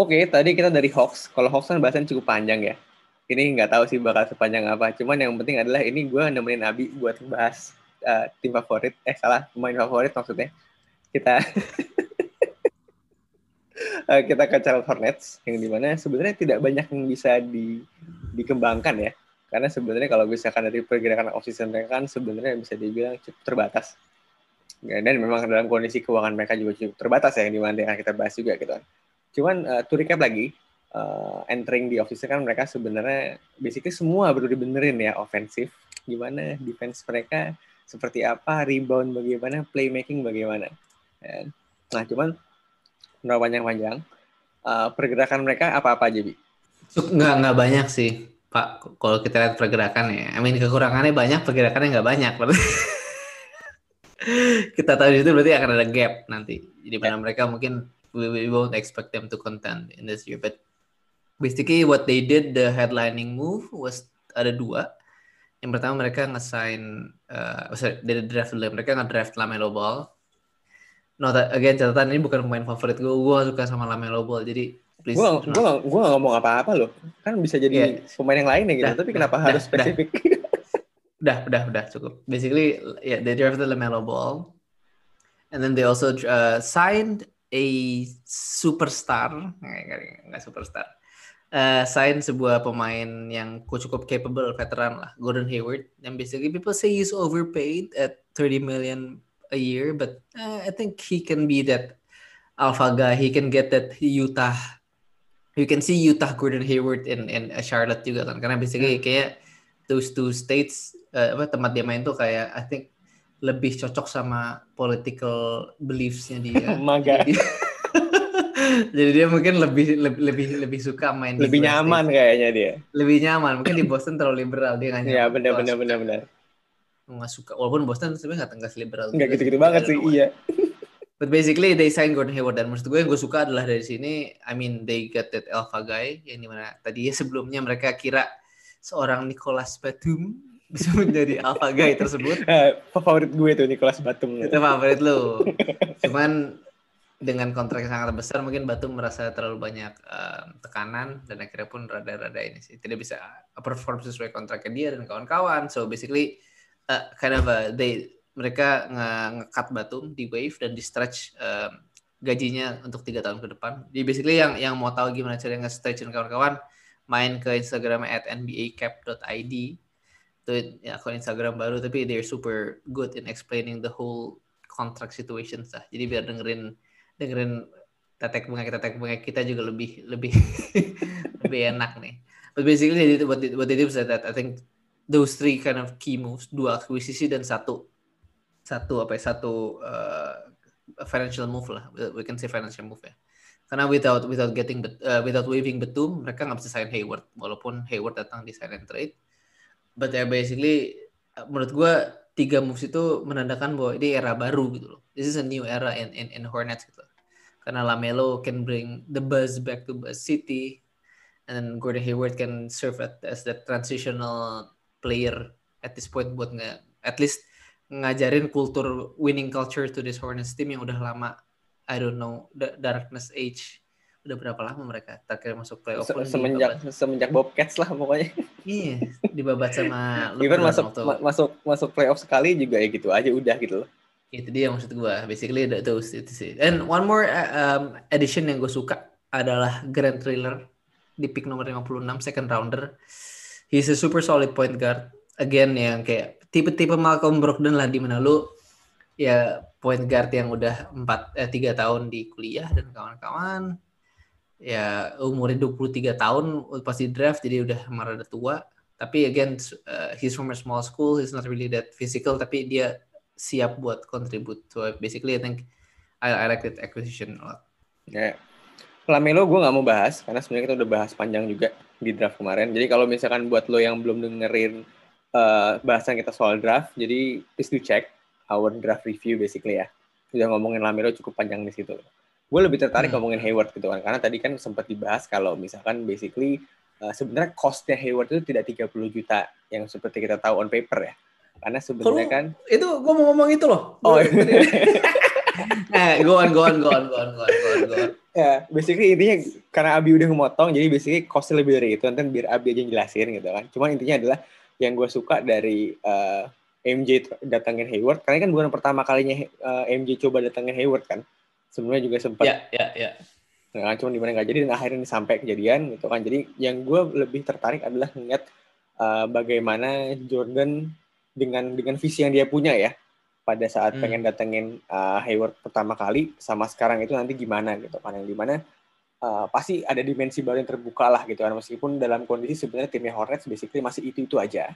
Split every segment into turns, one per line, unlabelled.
Oke, tadi kita dari Hawks. Kalau Hawks kan bahasan cukup panjang ya. Ini nggak tahu sih bakal sepanjang apa. Cuman yang penting adalah ini gue nemenin Abi buat bahas uh, tim favorit. Eh salah, pemain favorit maksudnya. Kita uh, kita ke Charlotte Hornets yang di mana sebenarnya tidak banyak yang bisa di, dikembangkan ya. Karena sebenarnya kalau misalkan dari pergerakan offseason mereka kan sebenarnya bisa dibilang cukup terbatas. Dan memang dalam kondisi keuangan mereka juga cukup terbatas ya yang di mana yang kita bahas juga gitu kan. Cuman uh, to recap lagi, uh, entering di office kan mereka sebenarnya basically semua baru dibenerin ya ofensif. Gimana defense mereka seperti apa, rebound bagaimana, playmaking bagaimana. Dan, nah cuman nggak panjang-panjang, uh, pergerakan mereka apa-apa aja bi?
Nggak nggak banyak sih Pak. Kalau kita lihat pergerakan ya, I mean kekurangannya banyak, pergerakannya nggak banyak. kita tahu di situ berarti akan ada gap nanti. Jadi mana yeah. mereka mungkin we, we won't expect them to contend in this year. But basically what they did, the headlining move was ada dua. Yang pertama mereka nge-sign, uh, sorry, dari draft dulu. Mereka nge-draft Lamelo Ball. No, again catatan ini bukan pemain favorit gue. Gue suka sama Lamelo Ball. Jadi
please. Gue gue gue gak ngomong apa-apa loh. Kan bisa jadi yeah. pemain yang lainnya gitu. Dah, Tapi kenapa dah, harus spesifik?
Udah, udah, udah cukup. Basically, yeah, they drafted Lamelo Ball, and then they also uh, signed a superstar, nggak superstar, uh, sign sebuah pemain yang cukup capable veteran lah, Gordon Hayward. And basically people say he's overpaid at 30 million a year, but uh, I think he can be that alpha guy. He can get that Utah. You can see Utah Gordon Hayward in in Charlotte juga kan, karena basically hmm. kayak those two states uh, apa tempat dia main tuh kayak I think lebih cocok sama political beliefs-nya dia.
Maga.
Jadi, jadi dia mungkin lebih lebih lebih lebih suka main
lebih nyaman State. kayaknya dia.
Lebih nyaman. Mungkin di Boston terlalu liberal dia nggak.
Iya benar benar benar benar.
Nggak suka. Walaupun Boston sebenarnya nggak tegas liberal.
Nggak gitu-gitu banget sih. Iya.
But basically they sign Gordon Hayward dan menurut gue yang gue suka adalah dari sini I mean they get that alpha guy yang di mana tadi sebelumnya mereka kira seorang Nicholas Batum bisa menjadi alpha guy tersebut.
Uh, favorit gue tuh Nicholas Batum.
Itu favorit lu. Cuman dengan kontrak yang sangat besar mungkin Batum merasa terlalu banyak uh, tekanan dan akhirnya pun rada-rada ini sih tidak bisa perform sesuai kontraknya dia dan kawan-kawan. So basically uh, kind of a, they mereka nge-cut Batum di wave dan di stretch uh, gajinya untuk tiga tahun ke depan. Jadi basically yang yang mau tahu gimana cara nge-stretch dan kawan-kawan main ke Instagram at nbacap.id itu ya akun Instagram baru tapi they're super good in explaining the whole contract situation lah. Jadi biar dengerin dengerin tetek bengek tetek bengek kita juga lebih lebih lebih enak nih. But basically what they, what they do is that I think those three kind of key moves, dua akuisisi dan satu satu apa ya satu uh, financial move lah. We can say financial move ya. Karena without without getting uh, without waving betum mereka nggak bisa sign Hayward walaupun Hayward datang di sign and trade but ya basically menurut gue tiga moves itu menandakan bahwa ini era baru gitu loh. This is a new era in in, in Hornets gitu. Karena Lamelo can bring the buzz back to Buzz City, and then Gordon Hayward can serve as the transitional player at this point buat nggak at least ngajarin kultur winning culture to this Hornets team yang udah lama I don't know the darkness age. Udah berapa lama mereka terakhir masuk playoff
Se semenjak di semenjak Bobcats lah pokoknya.
Iya dibabat sama
even masuk waktu... ma masuk masuk playoff sekali juga ya gitu aja udah gitu loh.
Itu dia maksud gue basically itu, itu sih. And one more uh, um, addition yang gue suka adalah Grand Thriller di pick nomor 56 second rounder. He's a super solid point guard. Again yang kayak tipe-tipe Malcolm Brogdon lah di mana lu ya point guard yang udah empat eh, tiga tahun di kuliah dan kawan-kawan. Ya umurnya 23 tahun pasti draft jadi udah marah tua. Tapi again uh, he's from a small school he's not really that physical tapi dia siap buat contribute so basically I think I, I like that acquisition a lot.
Yeah. Lamelo gue nggak mau bahas karena sebenarnya kita udah bahas panjang juga di draft kemarin. Jadi kalau misalkan buat lo yang belum dengerin uh, bahasan kita soal draft jadi please do check our draft review basically ya udah ngomongin Lamelo cukup panjang di situ gue lebih tertarik hmm. ngomongin Hayward gitu kan karena tadi kan sempat dibahas kalau misalkan basically uh, sebenarnya costnya Hayward itu tidak 30 juta yang seperti kita tahu on paper ya karena sebenarnya kan
itu gue mau ngomong itu loh
oh
nah, go on, go on, go on, go on, go on, go on, go on.
Ya, basically intinya karena Abi udah ngemotong, jadi basically cost lebih dari itu. Nanti biar Abi aja jelasin gitu kan. Cuman intinya adalah yang gue suka dari uh, MJ datangin Hayward, karena kan bukan pertama kalinya uh, eh, MJ coba datangin Hayward kan. Sebelumnya juga sempat.
Ya, ya, ya.
Nah, cuma di mana nggak jadi dan akhirnya sampai kejadian gitu kan. Jadi yang gue lebih tertarik adalah ngeliat uh, bagaimana Jordan dengan dengan visi yang dia punya ya pada saat hmm. pengen datengin uh, Hayward pertama kali sama sekarang itu nanti gimana gitu kan yang di mana uh, pasti ada dimensi baru yang terbuka lah gitu kan meskipun dalam kondisi sebenarnya timnya Hornets basically masih itu itu aja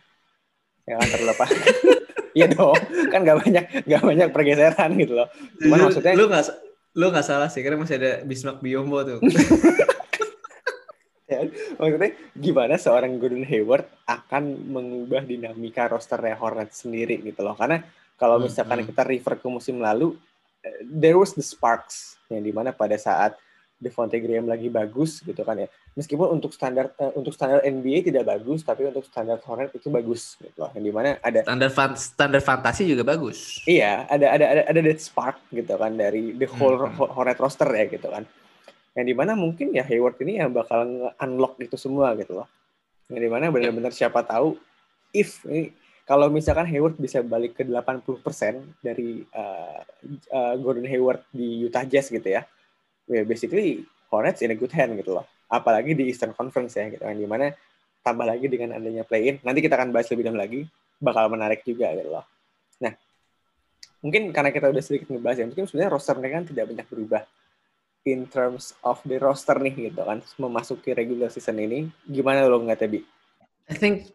yang terlepas Iya dong, kan gak banyak gak banyak pergeseran gitu loh.
Cuman lu, maksudnya lu gak lu gak salah sih karena masih ada Bismarck Biombo tuh.
ya, maksudnya gimana seorang Gordon Hayward akan mengubah dinamika rosternya Hornets sendiri gitu loh. Karena kalau hmm, misalkan hmm. kita refer ke musim lalu, eh, there was the sparks yang di mana pada saat Devonte Graham lagi bagus gitu kan ya. Meskipun untuk standar uh, untuk standar NBA tidak bagus, tapi untuk standar Hornet itu bagus gitu loh. Yang di mana ada
standar fan, standar fantasi juga bagus.
Iya, ada ada ada ada that spark gitu kan dari the whole hmm. Hornet roster ya gitu kan. Yang di mana mungkin ya Hayward ini yang bakal unlock itu semua gitu loh. Yang di mana benar-benar siapa tahu if ini kalau misalkan Hayward bisa balik ke 80% dari uh, uh, Gordon Hayward di Utah Jazz gitu ya, ya basically Hornets in a good hand gitu loh. Apalagi di Eastern Conference ya gitu kan, di mana tambah lagi dengan adanya play-in, nanti kita akan bahas lebih dalam lagi, bakal menarik juga gitu loh. Nah, mungkin karena kita udah sedikit ngebahas ya, mungkin sebenarnya roster mereka kan tidak banyak berubah in terms of the roster nih gitu kan, memasuki regular season ini, gimana lo ngeliatnya Bi?
I think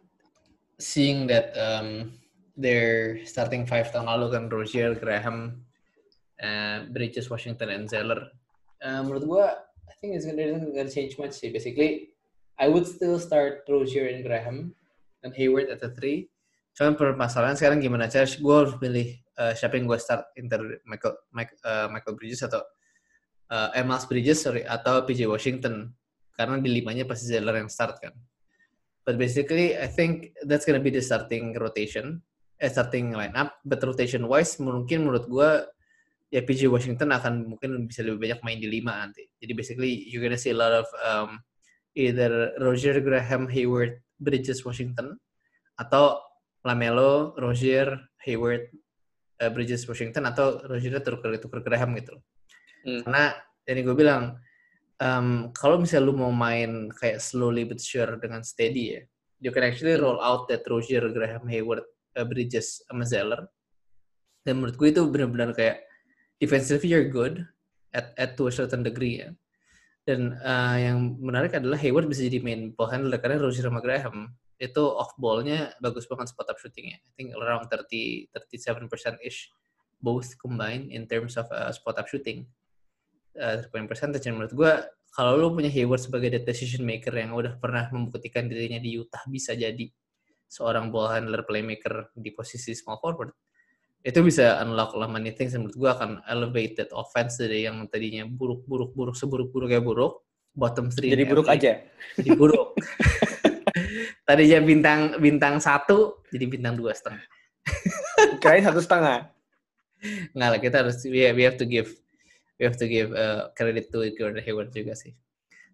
seeing that um, their starting five tahun lalu kan Rozier, Graham, uh, Bridges, Washington, and Zeller. Uh, menurut gue, I think it's gonna, gonna change much sih. Basically, I would still start Rozier and Graham dan Hayward at the three. Cuman permasalahan sekarang gimana cara gue harus pilih uh, siapa yang gue start inter Michael Michael, uh, Michael Bridges atau uh, Miles Bridges sorry atau PJ Washington karena di limanya pasti Zeller yang start kan. But basically, I think that's gonna be the starting rotation, eh, starting lineup. But rotation wise, mungkin menurut gue ya PJ Washington akan mungkin bisa lebih banyak main di lima nanti. Jadi basically, you're gonna see a lot of um, either Roger Graham, Hayward, Bridges, Washington, atau Lamelo, Roger, Hayward, uh, Bridges, Washington, atau Roger tuker tuker Graham gitu. Hmm. Karena ini gue bilang um, kalau misalnya lu mau main kayak slowly but sure dengan steady ya, you can actually roll out that Rozier, Graham, Hayward, uh, Bridges, sama Zeller. Dan menurut gue itu benar-benar kayak defensively you're good at at to a certain degree ya. Dan uh, yang menarik adalah Hayward bisa jadi main ball handler karena Rozier sama Graham itu off ballnya bagus banget spot up shootingnya. I think around 30 37% ish both combined in terms of uh, spot up shooting uh, point percentage menurut gue kalau lu punya Hayward sebagai decision maker yang udah pernah membuktikan dirinya di Utah bisa jadi seorang ball handler playmaker di posisi small forward itu bisa unlock lah many things menurut gue akan elevate that offense dari yang tadinya buruk-buruk buruk seburuk-buruknya buruk bottom three
jadi buruk aja
jadi buruk tadinya bintang bintang satu jadi bintang dua setengah
kirain satu setengah
nggak lah kita harus we have, we have to give we have to give uh, credit to Gordon Hayward juga sih.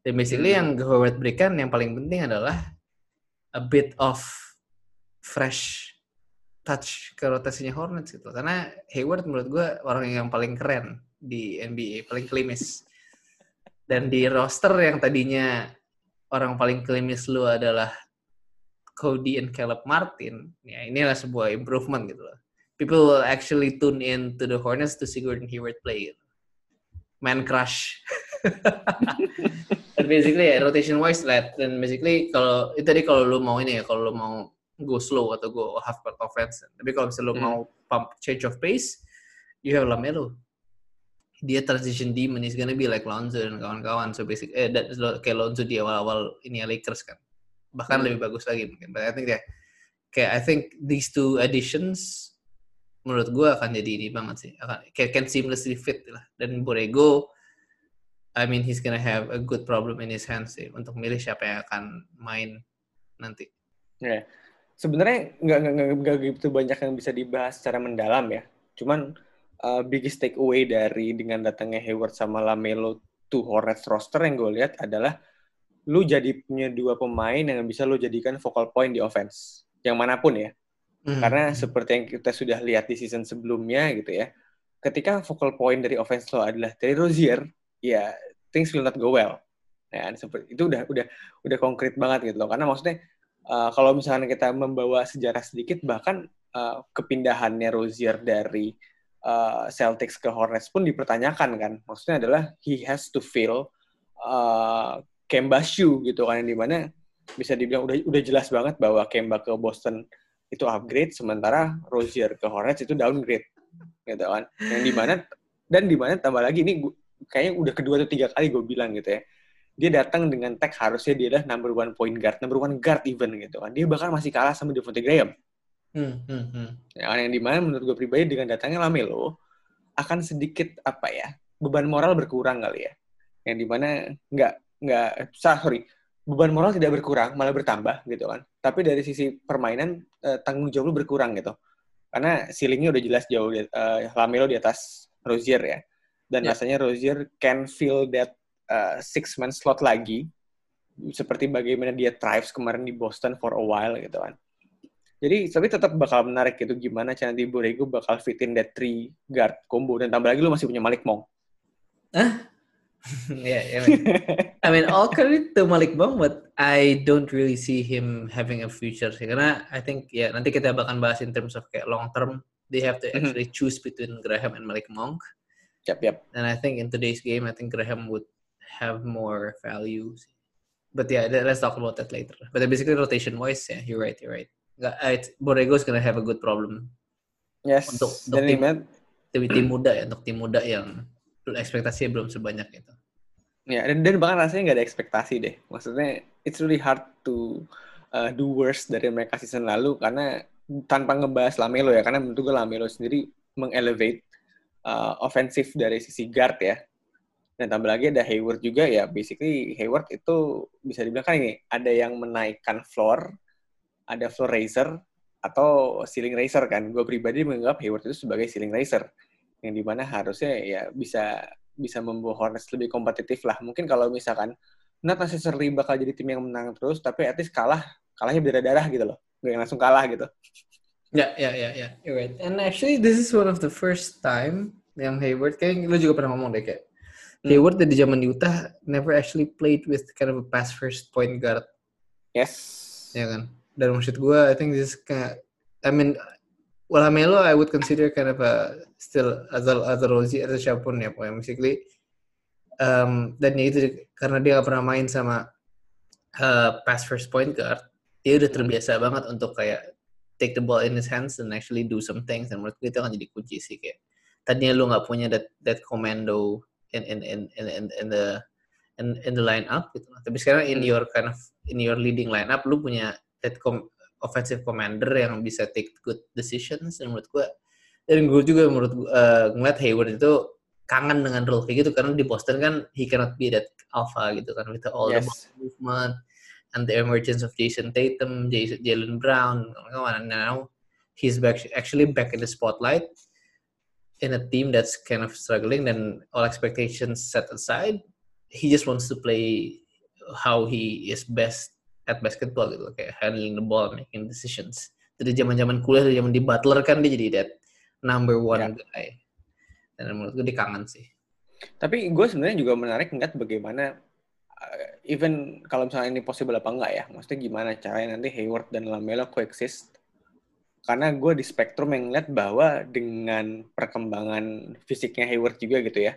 Dan basically hmm. yang Hayward berikan yang paling penting adalah a bit of fresh touch ke rotasinya Hornets gitu. Karena Hayward menurut gue orang yang paling keren di NBA, paling klimis. Dan di roster yang tadinya orang paling klimis lu adalah Cody and Caleb Martin, ya inilah sebuah improvement gitu loh. People will actually tune in to the Hornets to see Gordon Hayward play man crush. dan basically ya, rotation wise lah. Dan basically kalau itu tadi kalau lu mau ini ya, kalau lu mau go slow atau go half court offense. Tapi kalau misalnya hmm. mau pump change of pace, you have Lamelo. Dia transition demon is gonna be like Lonzo dan kawan-kawan. So basic eh that, kayak Lonzo di awal-awal ini ya Lakers kan. Bahkan hmm. lebih bagus lagi mungkin. But I think ya kayak I think these two additions menurut gue akan jadi ini banget sih akan can seamlessly fit lah dan Borrego I mean he's gonna have a good problem in his hands sih untuk milih siapa yang akan main nanti.
Yeah. Sebenarnya nggak nggak gitu banyak yang bisa dibahas secara mendalam ya. Cuman uh, biggest takeaway dari dengan datangnya Hayward sama Lamelo to Hornets roster yang gue lihat adalah lu jadi punya dua pemain yang bisa lu jadikan focal point di offense yang mana pun ya. Hmm. Karena seperti yang kita sudah lihat di season sebelumnya gitu ya, ketika focal point dari offense lo adalah Terry Rozier, ya things will not go well. Ya, seperti itu udah udah udah konkret banget gitu loh. Karena maksudnya uh, kalau misalnya kita membawa sejarah sedikit, bahkan uh, kepindahannya Rozier dari uh, Celtics ke Hornets pun dipertanyakan kan. Maksudnya adalah he has to fill uh, Kemba shoe gitu kan, yang di mana bisa dibilang udah udah jelas banget bahwa Kemba ke Boston itu upgrade sementara Rozier ke Hornets itu downgrade gitu kan yang di mana dan di mana tambah lagi ini kayaknya udah kedua atau tiga kali gue bilang gitu ya dia datang dengan tag harusnya dia adalah number one point guard number one guard even gitu kan dia bahkan masih kalah sama Devontae Graham hmm, hmm, hmm. Ya, yang di mana menurut gue pribadi dengan datangnya Lamelo akan sedikit apa ya beban moral berkurang kali ya yang di mana nggak nggak sorry beban moral tidak berkurang, malah bertambah gitu kan. Tapi dari sisi permainan uh, tanggung jawab lu berkurang gitu. Karena ceilingnya udah jelas jauh uh, Lamelo di atas Rozier ya. Dan yeah. rasanya Rozier can feel that uh, six man slot lagi seperti bagaimana dia thrives kemarin di Boston for a while gitu kan. Jadi tapi tetap bakal menarik gitu gimana cara nanti Borrego bakal fit in that three guard combo dan tambah lagi lu masih punya Malik Monk.
Hah? yeah, I mean, I mean, all credit to Malik Bang, but I don't really see him having a future sih. Karena I think ya nanti kita bakal bahas in terms of kayak long term, they have to mm-hmm. actually choose between Graham and Malik Monk.
Yep, yep.
And I think in today's game, I think Graham would have more value. But yeah, let's talk about that later. But basically rotation wise, yeah, you're right, you're right. Borrego is gonna have a good problem.
Yes.
Untuk, untuk tim, tim, tim muda ya, untuk tim muda yang ekspektasinya belum sebanyak itu.
Ya, dan, dan bahkan rasanya nggak ada ekspektasi deh. Maksudnya, it's really hard to uh, do worse dari mereka season lalu karena tanpa ngebahas Lamelo ya, karena menurut gue Lamelo sendiri mengelevate uh, ofensif dari sisi guard ya. Dan tambah lagi ada Hayward juga ya, basically Hayward itu bisa dibilang kan ini, ada yang menaikkan floor, ada floor raiser, atau ceiling raiser kan. Gue pribadi menganggap Hayward itu sebagai ceiling raiser yang di mana harusnya ya bisa bisa membawa Hornets lebih kompetitif lah. Mungkin kalau misalkan not necessarily bakal jadi tim yang menang terus, tapi at least kalah, kalahnya berdarah-darah gitu loh. Gak yang langsung kalah gitu.
Ya, ya, ya, ya. You're right. And actually, this is one of the first time yang Hayward, kayak lu juga pernah ngomong deh kayak. Hayward di zaman Utah never actually played with kind of a pass first point guard.
Yes.
Ya kan? Dan maksud gue, I think this kayak, I mean, well Melo I would consider kind of a still as a as a atau siapa pun ya pokoknya basically um, dan ya itu karena dia gak pernah main sama uh, pass first point guard dia udah terbiasa banget untuk kayak take the ball in his hands and actually do some things dan menurut gue itu akan jadi kunci sih kayak tadinya lu nggak punya that that commando in in in in in, in the in, in the lineup gitu tapi sekarang in hmm. your kind of in your leading lineup lu punya that com offensive commander yang bisa take good decisions dan menurut gue dan gue juga menurut uh, ngeliat Hayward itu kangen dengan role kayak gitu karena di Boston kan he cannot be that alpha gitu kan with all yes. the movement and the emergence of Jason Tatum, Jalen Brown, and now he's back actually back in the spotlight in a team that's kind of struggling and all expectations set aside. He just wants to play how he is best at basketball gitu kayak handling the ball, making decisions. Dari zaman-zaman kuliah, dari zaman di Butler kan dia jadi that number one yeah. guy. Dan menurut gue dia kangen sih.
Tapi gue sebenarnya juga menarik ngeliat bagaimana uh, even kalau misalnya ini possible apa enggak ya, maksudnya gimana caranya nanti Hayward dan Lamelo coexist. Karena gue di spektrum yang ngeliat bahwa dengan perkembangan fisiknya Hayward juga gitu ya,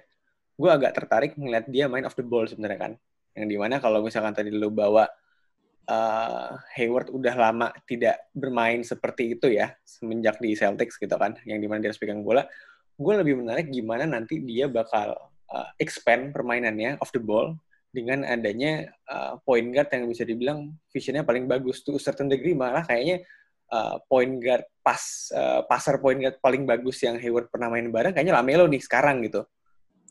gue agak tertarik ngeliat dia main off the ball sebenarnya kan. Yang di mana kalau misalkan tadi lo bawa uh, Hayward udah lama tidak bermain seperti itu ya semenjak di Celtics gitu kan yang di mana dia harus pegang bola gue lebih menarik gimana nanti dia bakal uh, expand permainannya off the ball dengan adanya uh, point guard yang bisa dibilang visionnya paling bagus tuh certain degree malah kayaknya uh, point guard pas uh, pasar point guard paling bagus yang Hayward pernah main bareng kayaknya Lamelo nih sekarang gitu.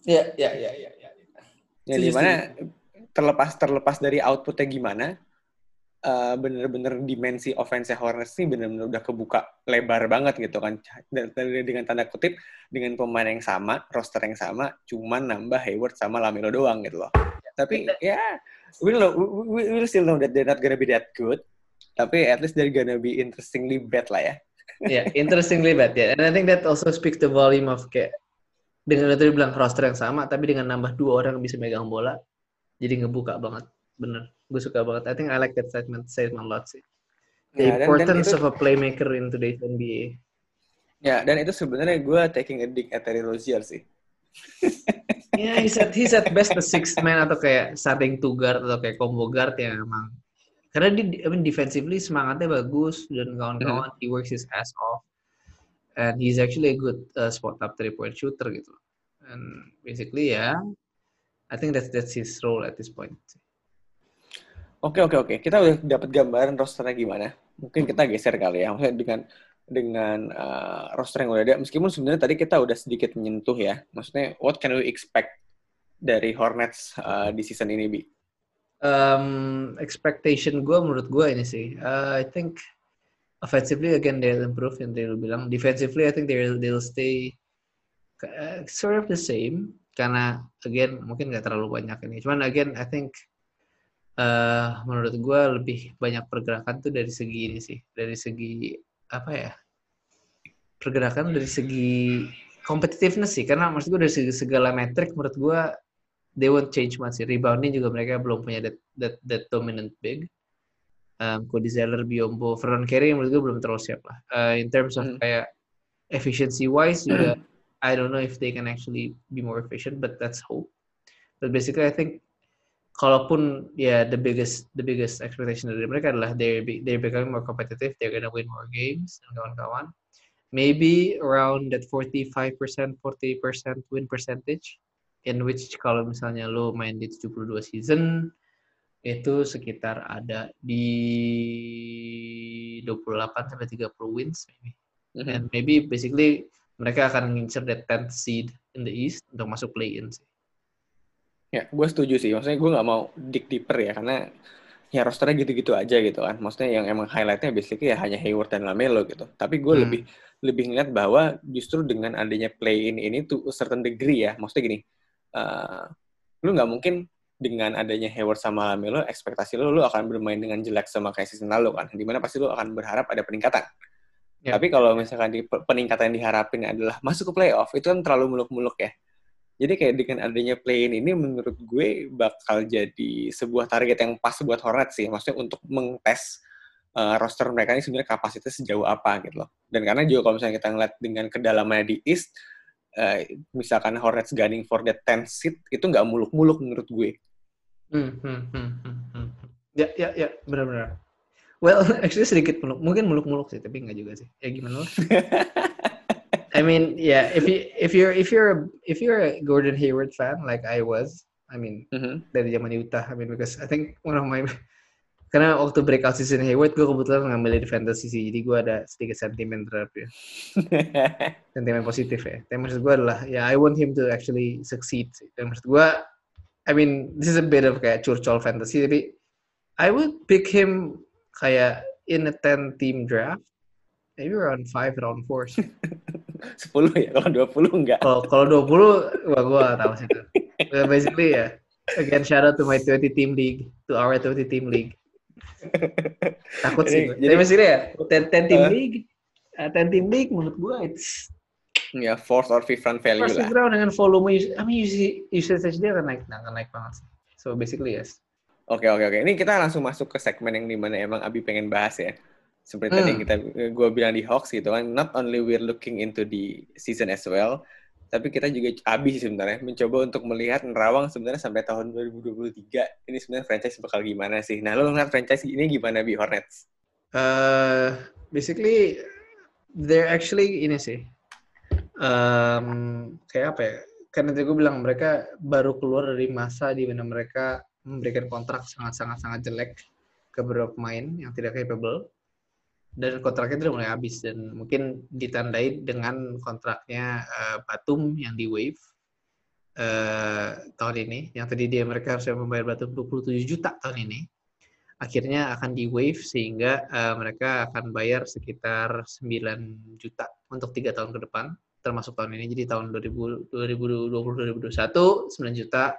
Iya, iya, iya, iya. Ya.
Yang di mana terlepas terlepas dari outputnya gimana, uh, bener-bener dimensi offense Hornets ini bener-bener udah kebuka lebar banget gitu kan. Dan dengan tanda kutip dengan pemain yang sama, roster yang sama, cuman nambah Hayward sama Lamelo doang gitu loh. Tapi ya, yeah, we know we, we still know that they're not gonna be that good. Tapi at least they're gonna be interestingly bad lah ya.
yeah, interestingly bad ya. Yeah. And I think that also speaks the volume of kayak dengan itu bilang roster yang sama, tapi dengan nambah dua orang yang bisa megang bola, jadi ngebuka banget. Bener, gue suka banget. I think I like that statement, statement a lot sih. The yeah, importance dan, dan itu, of a playmaker in today's NBA.
Ya, dan itu sebenarnya gue taking a dig at Terry Rozier sih.
Ya, yeah, he's at, he's at best the sixth man atau kayak starting two guard atau kayak combo guard ya emang. Karena dia, I mean, defensively semangatnya bagus dan kawan-kawan, mm. he works his ass off. And he's actually a good uh, spot up three point shooter gitu. And basically ya, yeah, I think that's that's his role at this point.
Oke oke oke, kita udah dapat gambaran rosternya gimana. Mungkin kita geser kali ya, maksudnya dengan dengan uh, roster yang udah ada. Meskipun sebenarnya tadi kita udah sedikit menyentuh ya. Maksudnya, what can we expect dari Hornets uh, di season ini, Bi?
Um, expectation gue menurut gue ini sih. Uh, I think offensively again they'll improve yang they'll bilang. Defensively I think they'll they'll stay uh, sort of the same karena again mungkin nggak terlalu banyak ini. Cuman again I think uh, menurut gue lebih banyak pergerakan tuh dari segi ini sih, dari segi apa ya pergerakan dari segi competitiveness sih karena maksud gue dari segala metrik menurut gue they won't change much rebounding juga mereka belum punya that that, that dominant big. Um, Cody Zeller, Biombo, Fernand Carey menurut gue belum terlalu siap lah. Uh, in terms of hmm. kayak efficiency wise juga I don't know if they can actually be more efficient but that's hope. But basically I think kalaupun ya yeah, the biggest the biggest expectation dari mereka adalah they they becoming more competitive, they're gonna win more games dan kawan-kawan. Maybe around that 45%, 40% win percentage in which kalau misalnya lo main di 72 season itu sekitar ada di 28 sampai 30 wins maybe. Mm-hmm. And maybe basically mereka akan ngincer that 10th seed in the East untuk masuk play-in sih.
Ya, gue setuju sih. Maksudnya gue nggak mau dig deeper ya, karena ya rosternya gitu-gitu aja gitu kan. Maksudnya yang emang highlightnya basically ya hanya Hayward dan Lamelo gitu. Tapi gue hmm. lebih lebih ngeliat bahwa justru dengan adanya play in ini tuh certain degree ya. Maksudnya gini, uh, lu nggak mungkin dengan adanya Hayward sama Lamelo, ekspektasi lu lu akan bermain dengan jelek sama kayak season lalu kan. Di mana pasti lu akan berharap ada peningkatan. Yeah. Tapi kalau misalkan di peningkatan yang diharapin adalah masuk ke playoff, itu kan terlalu muluk-muluk ya. Jadi kayak dengan adanya play-in ini menurut gue bakal jadi sebuah target yang pas buat Hornets sih. Maksudnya untuk mengtes uh, roster mereka ini sebenarnya kapasitas sejauh apa gitu loh. Dan karena juga kalau misalnya kita ngeliat dengan kedalamannya di East, uh, misalkan Hornets gunning for the 10 seat, itu nggak muluk-muluk menurut gue.
Hmm, hmm, hmm, hmm, hmm. Ya, ya, ya, benar-benar. Well, actually sedikit muluk. Mungkin muluk-muluk sih, tapi nggak juga sih. Ya gimana loh? I mean, yeah. If you if you're if you're if you're a Gordon Hayward fan like I was, I mean mm-hmm. dari zaman Utah. I mean because I think one of my karena waktu breakout season Hayward gue kebetulan ngambil di fantasy sih, jadi gue ada sedikit sentimen terhadap dia. sentimen positif ya. Tapi maksud gue adalah ya I want him to actually succeed. Dan maksud gue, I mean this is a bit of kayak curcol fantasy, tapi I would pick him kayak in a 10 team draft, maybe around 5, around 4 sih.
10 ya, kalau 20 enggak.
Kalau kalau 20 gua gua tahu sih itu. Basically ya. Again shout out to my 20 team league, to our 20 team league. Takut sih. Jadi, Tapi maksudnya ya, 10, 10 team uh, league, uh, 10 team league menurut gua it's
ya yeah, fourth or fifth round value
First
lah.
round dengan volume, I mean usage dia akan naik, akan naik banget sih. So basically yes.
Oke okay, oke okay, oke. Okay. Ini kita langsung masuk ke segmen yang di mana emang Abi pengen bahas ya seperti hmm. tadi yang kita gue bilang di Hawks gitu kan not only we're looking into the season as well tapi kita juga habis sebenarnya. Mencoba untuk melihat Nerawang sebenarnya sampai tahun 2023 ini sebenarnya franchise bakal gimana sih? Nah lo ngeliat franchise ini gimana bi Hornets?
Uh, basically they're actually ini sih. Um, kayak apa ya? Karena tadi gue bilang mereka baru keluar dari masa di mana mereka memberikan kontrak sangat-sangat sangat jelek ke beberapa pemain yang tidak capable dan kontraknya itu udah mulai habis dan mungkin ditandai dengan kontraknya uh, Batum yang di wave uh, tahun ini. Yang tadi dia mereka harus membayar Batum 27 juta tahun ini. Akhirnya akan di wave sehingga uh, mereka akan bayar sekitar 9 juta untuk tiga tahun ke depan. Termasuk tahun ini. Jadi tahun 2020 2021 9 juta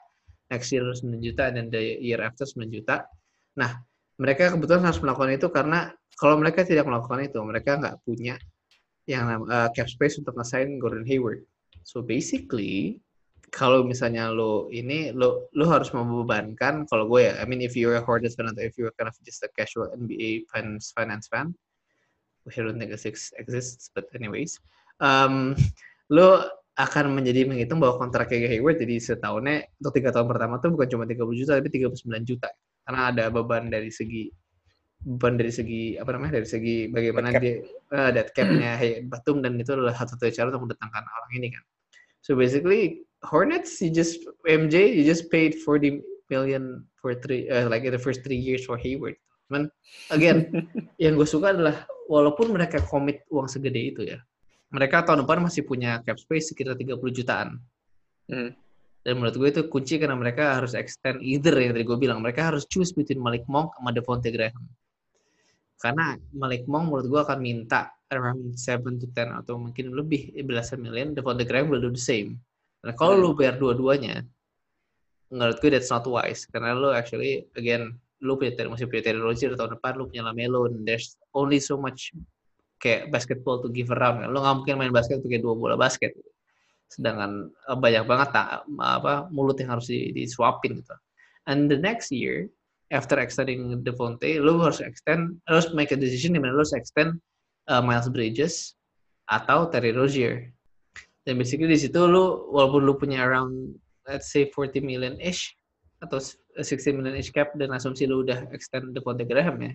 next year 9 juta dan the year after 9 juta. Nah mereka kebetulan harus melakukan itu karena kalau mereka tidak melakukan itu mereka nggak punya yang uh, cap space untuk ngesain Gordon Hayward. So basically kalau misalnya lo ini lo lo harus membebankan kalau gue ya I mean if you're a Hornets fan atau if you're kind of just a casual NBA fans finance fan which I don't think exists but anyways um, lo akan menjadi menghitung bahwa kontrak kayak Hayward jadi setahunnya untuk tiga tahun pertama tuh bukan cuma 30 juta tapi 39 juta. Karena ada beban dari segi beban dari segi apa namanya dari segi bagaimana dead dia uh, dead capnya hey, Batum dan itu adalah satu-satunya cara untuk mendatangkan orang ini kan so basically Hornets, you just MJ, you just paid 40 million for three, uh, like in the first three years for Hayward. Cuman, again, yang gue suka adalah walaupun mereka komit uang segede itu ya, mereka tahun depan masih punya cap space sekitar 30 jutaan. Hmm. Dan menurut gue itu kunci karena mereka harus extend either yang tadi gue bilang, mereka harus choose between Malik Monk sama Devontae Graham. Karena Malik Monk menurut gue akan minta around 7 to 10 atau mungkin lebih belasan miliar, Devontae Graham will do the same. Nah, kalau hmm. lu bayar dua-duanya, menurut gue that's not wise. Karena lu actually, again, lu punya masih punya Terry Rozier tahun depan, lu punya Lamelo, and there's only so much kayak basketball to give around. Lu nggak mungkin main basket pakai dua bola basket. Sedangkan eh, banyak banget tak, apa mulut yang harus di, disuapin gitu. And the next year, after extending Devontae, lu harus extend, harus make a decision di mana lu harus extend uh, Miles Bridges atau Terry Rozier. Dan basically di situ lu walaupun lu punya around let's say 40 million ish atau 60 million ish cap dan asumsi lu udah extend the Devontae Graham ya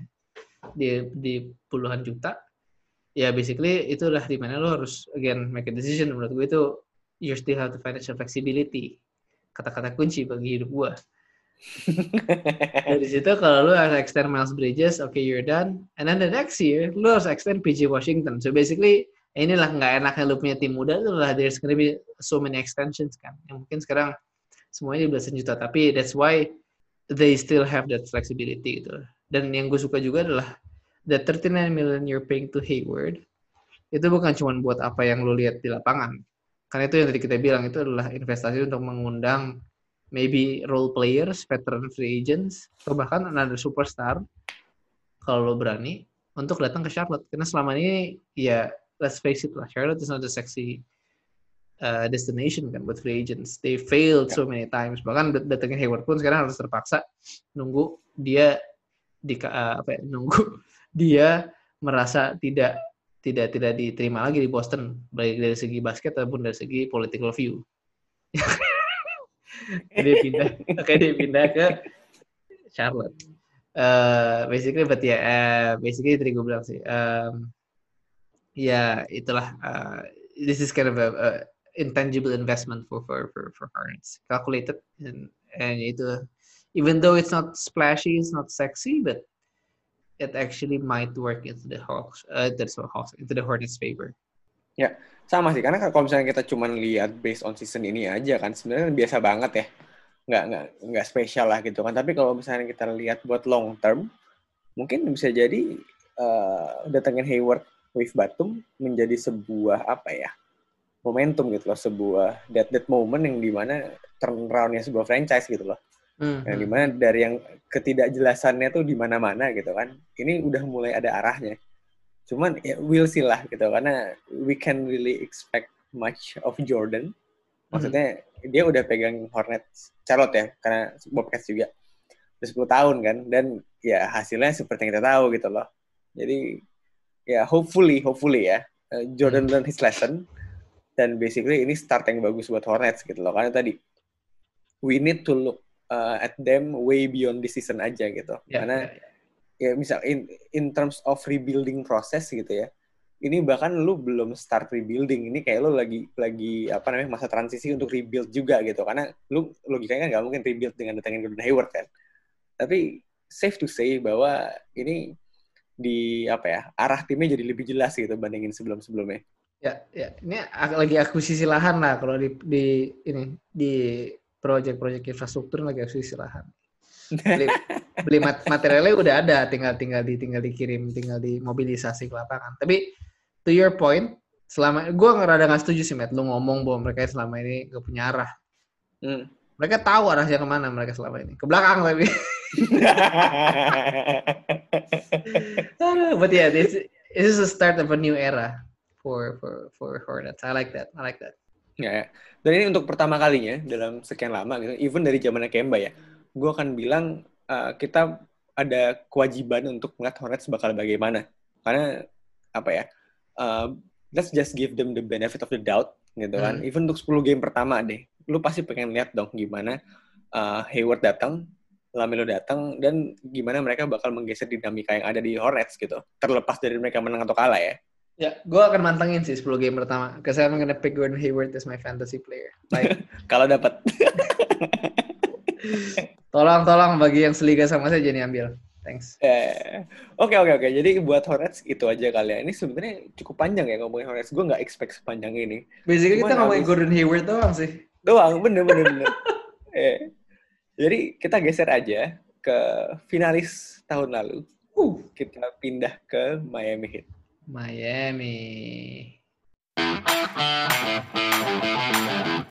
di di puluhan juta ya basically itu udah di mana lu harus again make a decision. Menurut gue itu you still have the financial flexibility. Kata-kata kunci bagi hidup gue dari situ kalau lu harus extend Miles Bridges okay, you're done. And then the next year lu harus extend PJ Washington. So basically inilah nggak enaknya lu punya tim muda itu lah there's gonna be so many extensions kan. Yang mungkin sekarang semuanya belasan juta tapi that's why they still have that flexibility gitu. Dan yang gue suka juga adalah the 39 million you're paying to Hayward itu bukan cuma buat apa yang lu lihat di lapangan. Karena itu yang tadi kita bilang itu adalah investasi untuk mengundang maybe role players, veteran free agents, atau bahkan another superstar kalau lo berani untuk datang ke Charlotte. Karena selama ini ya let's face it lah, Charlotte is not a sexy uh, destination kan buat free agents. They failed yeah. so many times. Bahkan datangnya Hayward pun sekarang harus terpaksa nunggu dia di uh, apa ya, nunggu dia merasa tidak tidak tidak diterima lagi di Boston baik dari segi basket ataupun dari segi political view. dia pindah, kayak dia pindah ke Charlotte. Uh, basically, but ya, yeah, uh, basically tadi gue bilang sih, um, ya itulah uh, this is kind of a, a intangible investment for for for for Hornets calculated and and itu even though it's not splashy it's not sexy but it actually might work into the Hawks uh, that's what Hawks into the Hornets favor.
Ya sama sih karena kalau misalnya kita cuma lihat based on season ini aja kan sebenarnya biasa banget ya. Nggak nggak nggak spesial lah gitu kan. Tapi kalau misalnya kita lihat buat long term mungkin bisa jadi uh, datangin Hayward Wave Batum menjadi sebuah apa ya momentum gitu loh. Sebuah that that moment yang di mana turnaroundnya sebuah franchise gitu loh. Mm-hmm. yang di mana dari yang ketidakjelasannya tuh di mana-mana gitu kan. Ini udah mulai ada arahnya cuman ya we'll see lah gitu. Karena we can really expect much of Jordan. Maksudnya mm-hmm. dia udah pegang Hornets Charlotte ya karena Bobcats juga. Udah 10 tahun kan dan ya hasilnya seperti yang kita tahu gitu loh. Jadi ya hopefully hopefully ya uh, Jordan hmm. learn his lesson. Dan basically ini start yang bagus buat Hornets gitu loh. Karena tadi we need to look uh, at them way beyond this season aja gitu. Yeah, karena yeah, yeah. Ya misal in in terms of rebuilding process gitu ya ini bahkan lu belum start rebuilding ini kayak lu lagi lagi apa namanya masa transisi untuk rebuild juga gitu karena lu logikanya kan nggak mungkin rebuild dengan datangin Gordon Hayward kan tapi safe to say bahwa ini di apa ya arah timnya jadi lebih jelas gitu bandingin sebelum-sebelumnya.
Ya, ya ini lagi akuisisi lahan lah kalau di, di ini di proyek-proyek infrastruktur lagi akuisisi lahan. Beli mat materialnya udah ada, tinggal tinggal di tinggal dikirim, tinggal dimobilisasi ke lapangan. Tapi to your point, selama gue ngerada nggak setuju sih, Matt. Lu ngomong bahwa mereka selama ini gak punya arah.
Hmm.
Mereka tahu arahnya ke mana mereka selama ini. Ke belakang tapi. But yeah, this, this is the start of a new era for for for Hornets. I like that. I like that.
Ya, ya. Dan ini untuk pertama kalinya dalam sekian lama gitu, even dari zamannya Kemba ya, gue akan bilang uh, kita ada kewajiban untuk melihat Hornets bakal bagaimana. Karena apa ya, uh, let's just give them the benefit of the doubt gitu kan. Hmm. Even untuk 10 game pertama deh, lu pasti pengen lihat dong gimana uh, Hayward datang, Lamelo datang, dan gimana mereka bakal menggeser dinamika yang ada di Hornets gitu. Terlepas dari mereka menang atau kalah ya.
Ya, gue akan mantengin sih 10 game pertama. Because I'm gonna pick Gordon Hayward as my fantasy player.
Like, Kalau dapat.
tolong tolong bagi yang seliga sama saya jadi ambil. Thanks.
Eh, oke oke oke. Jadi buat Hornets itu aja kali ya. Ini sebenarnya cukup panjang ya ngomongin Hornets. Gue nggak expect sepanjang ini.
Basically Cuman kita ngomongin abis... Gordon Hayward doang sih.
Doang, bener bener bener. eh. Jadi kita geser aja ke finalis tahun lalu. Uh. Kita pindah ke Miami Heat.
Miami.